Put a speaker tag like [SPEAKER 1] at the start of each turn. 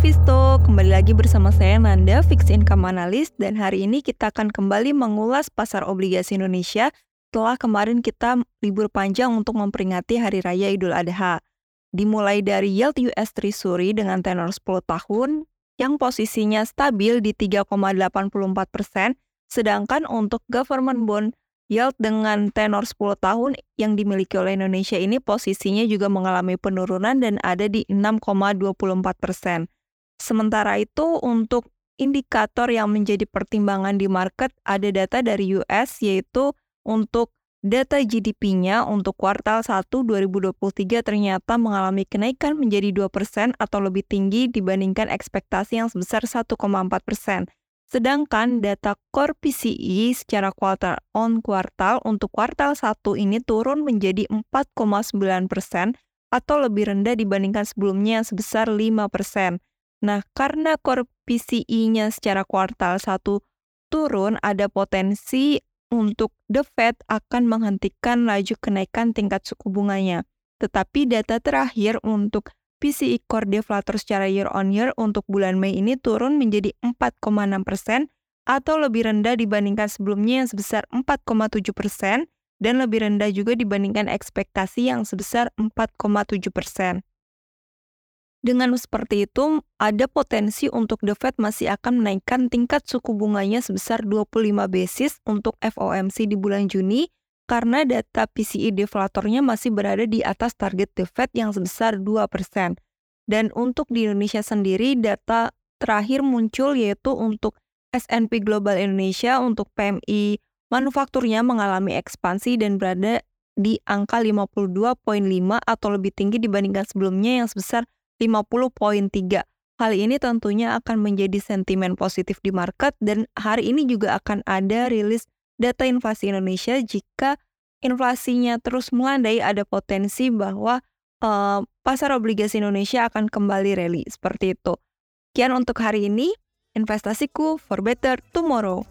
[SPEAKER 1] Visto, kembali lagi bersama saya Nanda, Fixed Income Analyst, dan hari ini kita akan kembali mengulas pasar obligasi Indonesia setelah kemarin kita libur panjang untuk memperingati Hari Raya Idul Adha. Dimulai dari yield US Treasury dengan tenor 10 tahun, yang posisinya stabil di 3,84 persen, sedangkan untuk government bond yield dengan tenor 10 tahun yang dimiliki oleh Indonesia ini posisinya juga mengalami penurunan dan ada di 6,24 persen. Sementara itu untuk indikator yang menjadi pertimbangan di market ada data dari US yaitu untuk data GDP-nya untuk kuartal 1 2023 ternyata mengalami kenaikan menjadi 2% atau lebih tinggi dibandingkan ekspektasi yang sebesar 1,4%. Sedangkan data core PCE secara kuartal on kuartal untuk kuartal 1 ini turun menjadi 4,9 persen atau lebih rendah dibandingkan sebelumnya sebesar 5 persen. Nah, karena core PCE-nya secara kuartal 1 turun, ada potensi untuk The Fed akan menghentikan laju kenaikan tingkat suku bunganya. Tetapi data terakhir untuk PCE core deflator secara year on year untuk bulan Mei ini turun menjadi 4,6 persen atau lebih rendah dibandingkan sebelumnya yang sebesar 4,7 persen dan lebih rendah juga dibandingkan ekspektasi yang sebesar 4,7 persen. Dengan seperti itu, ada potensi untuk The Fed masih akan menaikkan tingkat suku bunganya sebesar 25 basis untuk FOMC di bulan Juni karena data PCE deflatornya masih berada di atas target The Fed yang sebesar 2%. Dan untuk di Indonesia sendiri, data terakhir muncul yaitu untuk S&P Global Indonesia untuk PMI manufakturnya mengalami ekspansi dan berada di angka 52.5 atau lebih tinggi dibandingkan sebelumnya yang sebesar 50.3. Hal ini tentunya akan menjadi sentimen positif di market dan hari ini juga akan ada rilis data inflasi Indonesia jika inflasinya terus melandai ada potensi bahwa uh, pasar obligasi Indonesia akan kembali rally seperti itu. Kian untuk hari ini, investasiku for better tomorrow.